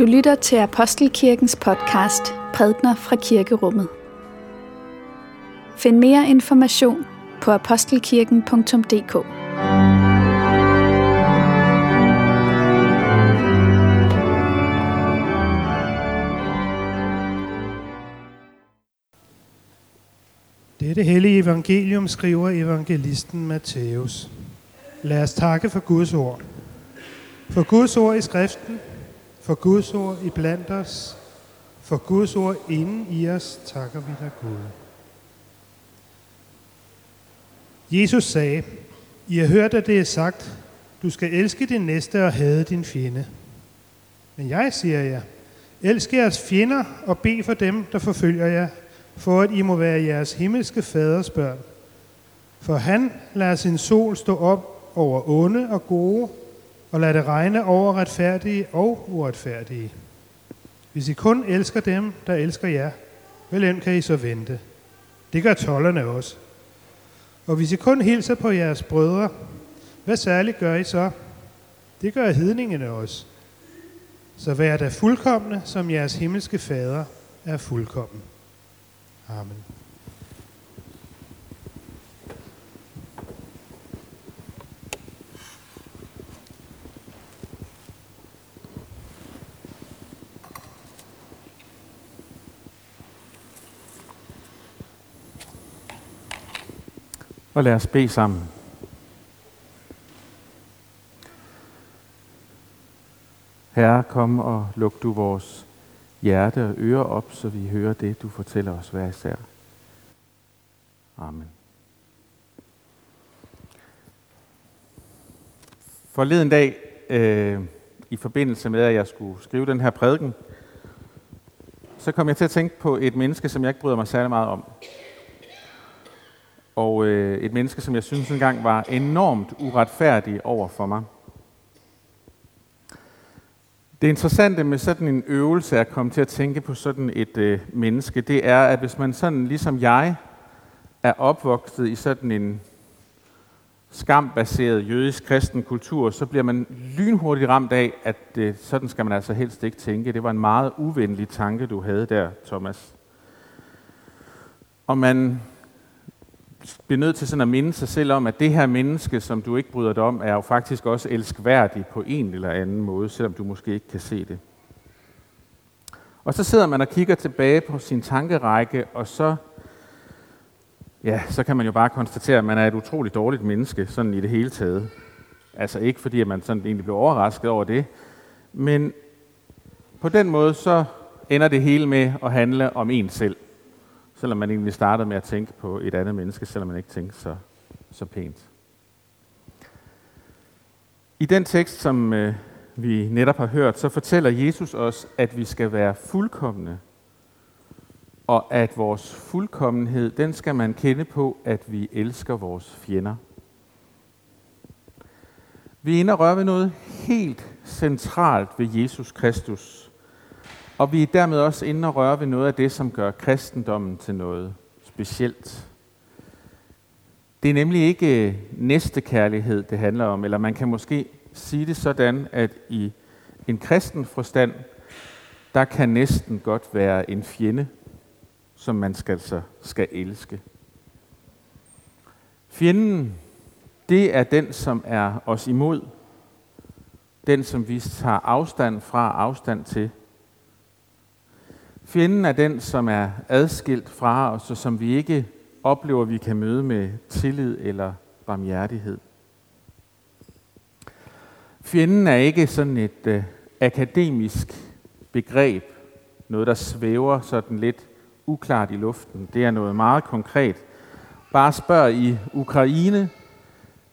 Du lytter til Apostelkirkens podcast Prædner fra Kirkerummet. Find mere information på apostelkirken.dk. Dette hellige evangelium skriver evangelisten Matthæus. Lad os takke for Guds ord. For Guds ord i skriften, for Guds ord i blandt os, for Guds ord inden i os, takker vi dig Gud. Jesus sagde, I har hørt, at det er sagt, du skal elske din næste og hade din fjende. Men jeg siger jer, elsk jeres fjender og bed for dem, der forfølger jer, for at I må være jeres himmelske faders børn. For han lader sin sol stå op over onde og gode, og lad det regne over retfærdige og uretfærdige. Hvis I kun elsker dem, der elsker jer, vel kan I så vente. Det gør tollerne også. Og hvis I kun hilser på jeres brødre, hvad særligt gør I så? Det gør hedningene også. Så vær da fuldkommende, som jeres himmelske fader er fuldkommen. Amen. Og lad os bede sammen. Herre, kom og luk du vores hjerte og ører op, så vi hører det, du fortæller os hver især. Amen. Forleden dag, øh, i forbindelse med, at jeg skulle skrive den her prædiken, så kom jeg til at tænke på et menneske, som jeg ikke bryder mig særlig meget om og øh, et menneske, som jeg synes engang var enormt uretfærdig over for mig. Det interessante med sådan en øvelse at komme til at tænke på sådan et øh, menneske, det er, at hvis man sådan ligesom jeg er opvokset i sådan en skambaseret jødisk kristen kultur, så bliver man lynhurtigt ramt af, at øh, sådan skal man altså helst ikke tænke. Det var en meget uvenlig tanke, du havde der, Thomas. Og man bliver nødt til sådan at minde sig selv om, at det her menneske, som du ikke bryder dig om, er jo faktisk også elskværdig på en eller anden måde, selvom du måske ikke kan se det. Og så sidder man og kigger tilbage på sin tankerække, og så, ja, så kan man jo bare konstatere, at man er et utroligt dårligt menneske, sådan i det hele taget. Altså ikke fordi, at man sådan egentlig blev overrasket over det, men på den måde så ender det hele med at handle om en selv selvom man egentlig startede med at tænke på et andet menneske, selvom man ikke tænkte så, så pænt. I den tekst, som øh, vi netop har hørt, så fortæller Jesus os, at vi skal være fuldkommende, og at vores fuldkommenhed, den skal man kende på, at vi elsker vores fjender. Vi er inde og røre ved noget helt centralt ved Jesus Kristus, og vi er dermed også inde og røre ved noget af det, som gør kristendommen til noget specielt. Det er nemlig ikke næstekærlighed, det handler om, eller man kan måske sige det sådan, at i en kristen forstand, der kan næsten godt være en fjende, som man skal, så skal elske. Fjenden, det er den, som er os imod. Den, som vi tager afstand fra, afstand til. Fjenden er den, som er adskilt fra os, og som vi ikke oplever, vi kan møde med tillid eller barmhjertighed. Fjenden er ikke sådan et øh, akademisk begreb, noget der svæver sådan lidt uklart i luften. Det er noget meget konkret. Bare spørg i Ukraine,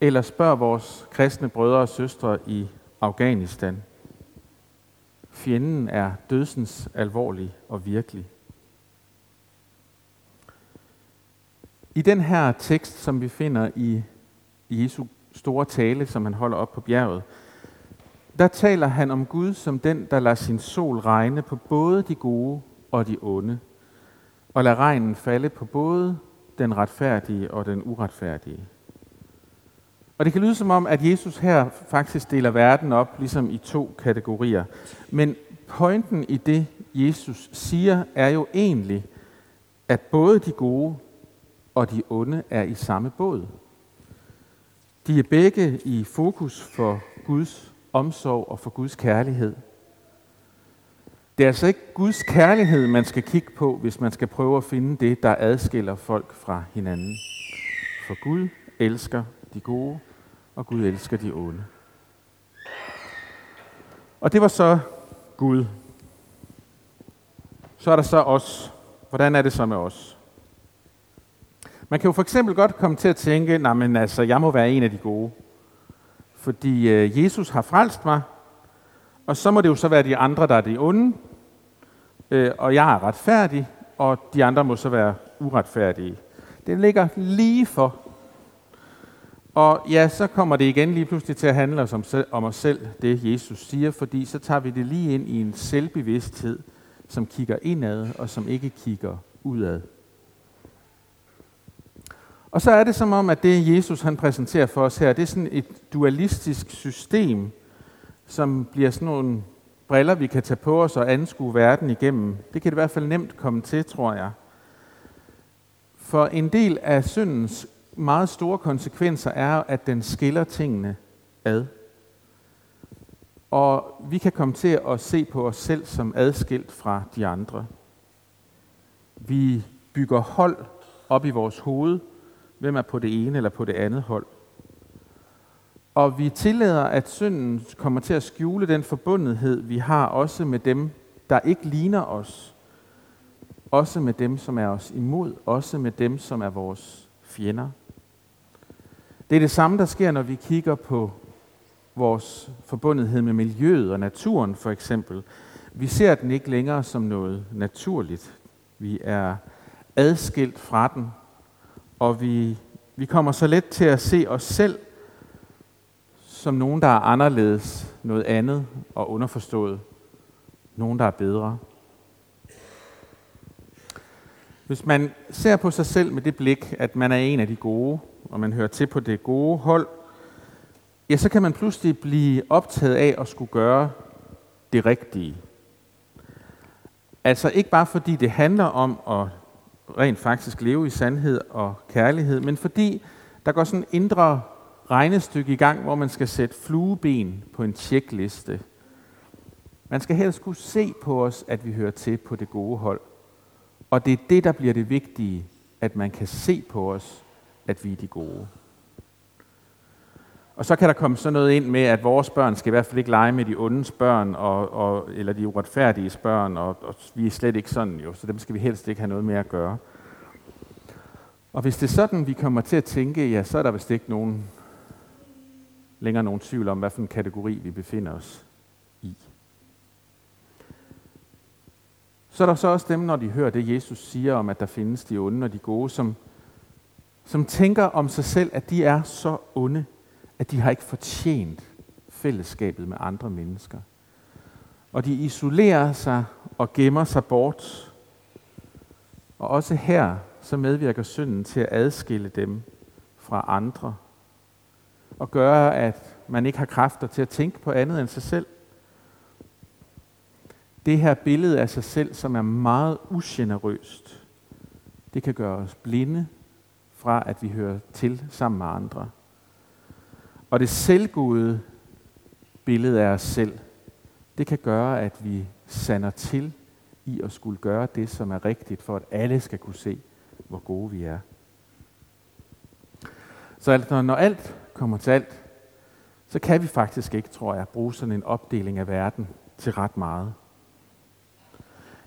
eller spørg vores kristne brødre og søstre i Afghanistan. Fjenden er dødsens alvorlig og virkelig. I den her tekst, som vi finder i Jesu store tale, som han holder op på bjerget, der taler han om Gud som den, der lader sin sol regne på både de gode og de onde, og lader regnen falde på både den retfærdige og den uretfærdige. Og det kan lyde som om, at Jesus her faktisk deler verden op ligesom i to kategorier. Men pointen i det, Jesus siger, er jo egentlig, at både de gode og de onde er i samme båd. De er begge i fokus for Guds omsorg og for Guds kærlighed. Det er altså ikke Guds kærlighed, man skal kigge på, hvis man skal prøve at finde det, der adskiller folk fra hinanden. For Gud elsker de gode, og Gud elsker de onde. Og det var så Gud. Så er der så os. Hvordan er det så med os? Man kan jo for eksempel godt komme til at tænke, nej, men altså, jeg må være en af de gode. Fordi øh, Jesus har frelst mig, og så må det jo så være de andre, der er de onde, øh, og jeg er retfærdig, og de andre må så være uretfærdige. Det ligger lige for. Og ja, så kommer det igen lige pludselig til at handle om, om os selv, det Jesus siger, fordi så tager vi det lige ind i en selvbevidsthed, som kigger indad, og som ikke kigger udad. Og så er det som om, at det Jesus han præsenterer for os her, det er sådan et dualistisk system, som bliver sådan nogle briller, vi kan tage på os og anskue verden igennem. Det kan det i hvert fald nemt komme til, tror jeg. For en del af syndens meget store konsekvenser er, at den skiller tingene ad. Og vi kan komme til at se på os selv som adskilt fra de andre. Vi bygger hold op i vores hoved, hvem er på det ene eller på det andet hold. Og vi tillader, at synden kommer til at skjule den forbundethed, vi har også med dem, der ikke ligner os. Også med dem, som er os imod. Også med dem, som er vores fjender. Det er det samme, der sker, når vi kigger på vores forbundethed med miljøet og naturen for eksempel. Vi ser den ikke længere som noget naturligt. Vi er adskilt fra den, og vi, vi kommer så let til at se os selv som nogen, der er anderledes, noget andet og underforstået. Nogen, der er bedre. Hvis man ser på sig selv med det blik, at man er en af de gode, og man hører til på det gode hold, ja, så kan man pludselig blive optaget af at skulle gøre det rigtige. Altså ikke bare fordi det handler om at rent faktisk leve i sandhed og kærlighed, men fordi der går sådan en indre regnestykke i gang, hvor man skal sætte flueben på en tjekliste. Man skal helst kunne se på os, at vi hører til på det gode hold. Og det er det, der bliver det vigtige, at man kan se på os, at vi er de gode. Og så kan der komme sådan noget ind med, at vores børn skal i hvert fald ikke lege med de ondes børn, og, og, eller de uretfærdige børn, og, og vi er slet ikke sådan jo, så dem skal vi helst ikke have noget med at gøre. Og hvis det er sådan, vi kommer til at tænke, ja, så er der vist ikke nogen, længere nogen tvivl om, hvilken kategori vi befinder os i. Så er der så også dem, når de hører det, Jesus siger om, at der findes de onde og de gode, som, som tænker om sig selv, at de er så onde, at de har ikke fortjent fællesskabet med andre mennesker. Og de isolerer sig og gemmer sig bort. Og også her så medvirker synden til at adskille dem fra andre. Og gøre, at man ikke har kræfter til at tænke på andet end sig selv. Det her billede af sig selv, som er meget ugenerøst, det kan gøre os blinde fra, at vi hører til sammen med andre. Og det selvgode billede af os selv, det kan gøre, at vi sander til i at skulle gøre det, som er rigtigt, for at alle skal kunne se, hvor gode vi er. Så altså, når alt kommer til alt, så kan vi faktisk ikke, tror jeg, bruge sådan en opdeling af verden til ret meget.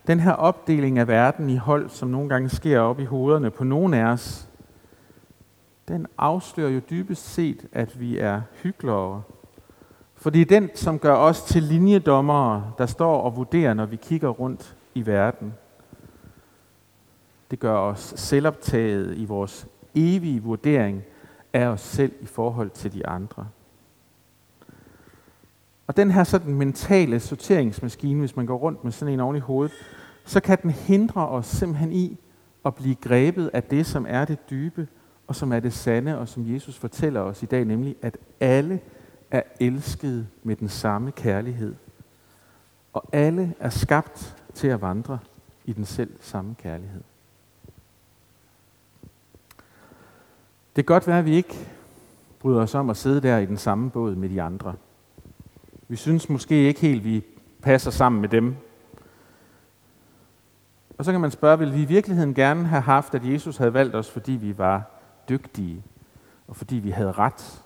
Den her opdeling af verden i hold, som nogle gange sker op i hovederne på nogen af os, den afslører jo dybest set, at vi er hyklere. For det er den, som gør os til linjedommere, der står og vurderer, når vi kigger rundt i verden. Det gør os selvoptaget i vores evige vurdering af os selv i forhold til de andre. Og den her sådan mentale sorteringsmaskine, hvis man går rundt med sådan en oven i hovedet, så kan den hindre os simpelthen i at blive grebet af det, som er det dybe og som er det sande, og som Jesus fortæller os i dag, nemlig at alle er elsket med den samme kærlighed. Og alle er skabt til at vandre i den selv samme kærlighed. Det kan godt være, at vi ikke bryder os om at sidde der i den samme båd med de andre. Vi synes måske ikke helt, vi passer sammen med dem. Og så kan man spørge, vil vi i virkeligheden gerne have haft, at Jesus havde valgt os, fordi vi var dygtige, og fordi vi havde ret?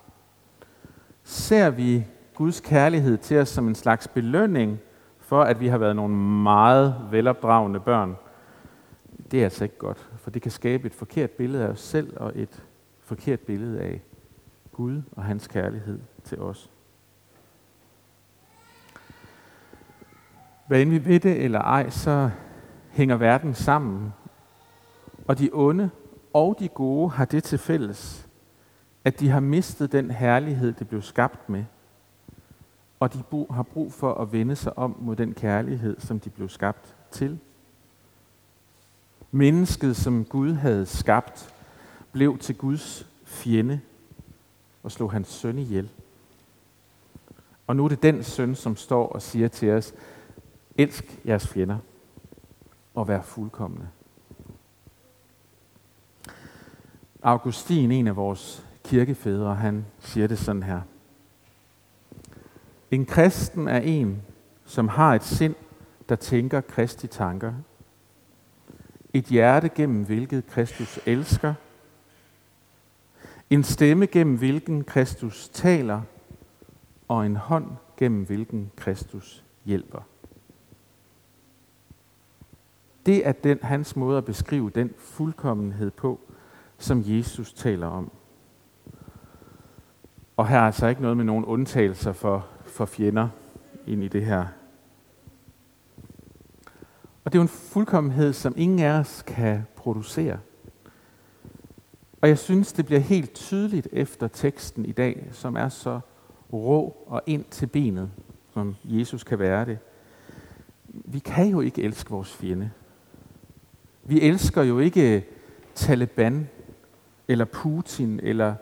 Ser vi Guds kærlighed til os som en slags belønning for, at vi har været nogle meget velopdragende børn? Det er altså ikke godt, for det kan skabe et forkert billede af os selv og et forkert billede af Gud og hans kærlighed til os. Hvad end vi ved det eller ej, så hænger verden sammen. Og de onde og de gode har det til fælles, at de har mistet den herlighed, det blev skabt med. Og de har brug for at vende sig om mod den kærlighed, som de blev skabt til. Mennesket, som Gud havde skabt, blev til Guds fjende og slog hans søn ihjel. Og nu er det den søn, som står og siger til os, elsk jeres fjender og vær fuldkommende. Augustin, en af vores kirkefædre, han siger det sådan her. En kristen er en, som har et sind, der tænker kristi tanker. Et hjerte gennem hvilket Kristus elsker. En stemme gennem hvilken Kristus taler. Og en hånd gennem hvilken Kristus hjælper. Det er den, hans måde at beskrive den fuldkommenhed på, som Jesus taler om. Og her er altså ikke noget med nogen undtagelser for, for fjender ind i det her. Og det er jo en fuldkommenhed, som ingen af os kan producere. Og jeg synes, det bliver helt tydeligt efter teksten i dag, som er så rå og ind til benet, som Jesus kan være det. Vi kan jo ikke elske vores fjende. Vi elsker jo ikke Taliban, eller Putin, eller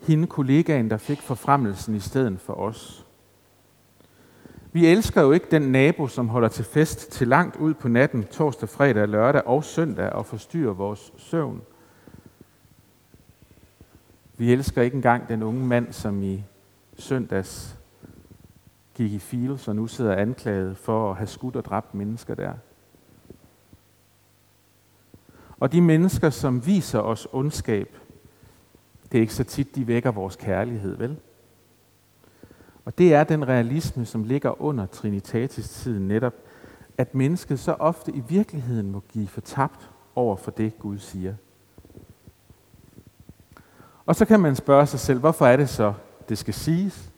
hende kollegaen, der fik forfremmelsen i stedet for os. Vi elsker jo ikke den nabo, som holder til fest til langt ud på natten, torsdag, fredag, lørdag og søndag og forstyrrer vores søvn. Vi elsker ikke engang den unge mand, som i søndags gik i Fields og nu sidder anklaget for at have skudt og dræbt mennesker der. Og de mennesker, som viser os ondskab, det er ikke så tit, de vækker vores kærlighed, vel? Og det er den realisme, som ligger under Trinitatis-tiden netop, at mennesket så ofte i virkeligheden må give fortabt over for det, Gud siger. Og så kan man spørge sig selv, hvorfor er det så, det skal siges?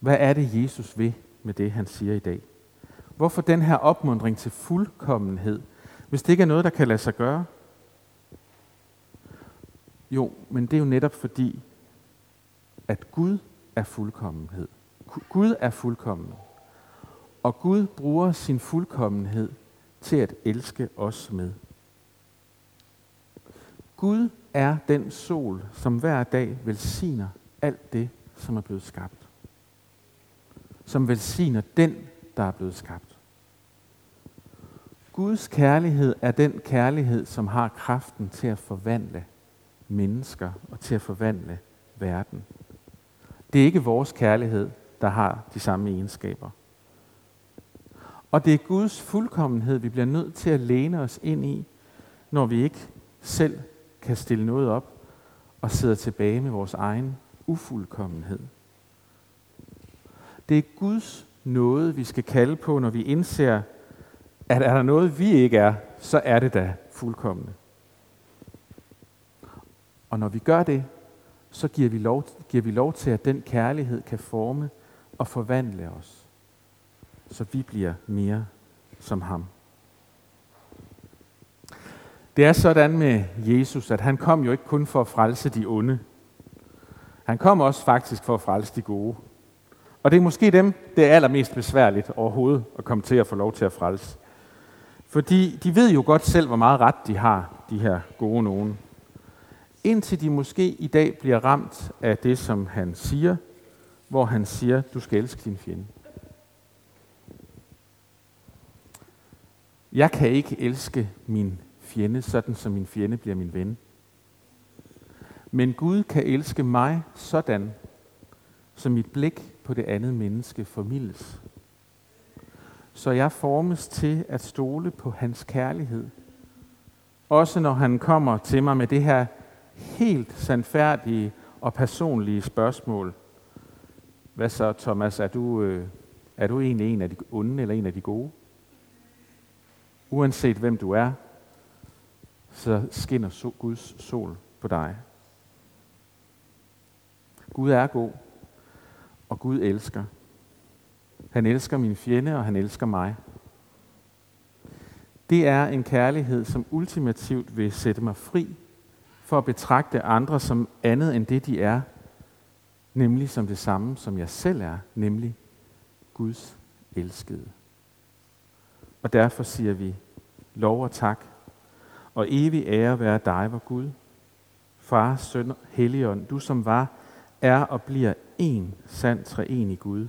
Hvad er det, Jesus vil med det, han siger i dag? Hvorfor den her opmundring til fuldkommenhed, hvis det ikke er noget, der kan lade sig gøre? Jo, men det er jo netop fordi, at Gud er fuldkommenhed. Gud er fuldkommen. Og Gud bruger sin fuldkommenhed til at elske os med. Gud er den sol, som hver dag velsigner alt det, som er blevet skabt. Som velsigner den, der er blevet skabt. Guds kærlighed er den kærlighed, som har kraften til at forvandle mennesker og til at forvandle verden. Det er ikke vores kærlighed, der har de samme egenskaber. Og det er Guds fuldkommenhed, vi bliver nødt til at læne os ind i, når vi ikke selv kan stille noget op og sidder tilbage med vores egen ufuldkommenhed. Det er Guds noget, vi skal kalde på, når vi indser, at er der noget, vi ikke er, så er det da fuldkommende. Og når vi gør det, så giver vi, lov, giver vi lov til, at den kærlighed kan forme og forvandle os, så vi bliver mere som ham. Det er sådan med Jesus, at han kom jo ikke kun for at frelse de onde. Han kom også faktisk for at frelse de gode. Og det er måske dem, det er allermest besværligt overhovedet at komme til at få lov til at frelse. Fordi de ved jo godt selv, hvor meget ret de har, de her gode nogen. indtil de måske i dag bliver ramt af det, som han siger, hvor han siger, du skal elske din fjende. Jeg kan ikke elske min fjende, sådan som min fjende bliver min ven. Men Gud kan elske mig sådan, som mit blik på det andet menneske formildes. Så jeg formes til at stole på hans kærlighed. Også når han kommer til mig med det her helt sandfærdige og personlige spørgsmål. Hvad så, Thomas? Er du, øh, er du egentlig en af de onde eller en af de gode? Uanset hvem du er, så skinner so- Guds sol på dig. Gud er god, og Gud elsker. Han elsker min fjende, og han elsker mig. Det er en kærlighed, som ultimativt vil sætte mig fri for at betragte andre som andet end det, de er, nemlig som det samme, som jeg selv er, nemlig Guds elskede. Og derfor siger vi lov og tak, og evig ære være dig, vor Gud, Far, Søn, Helligånd, du som var, er og bliver en sand treenig Gud,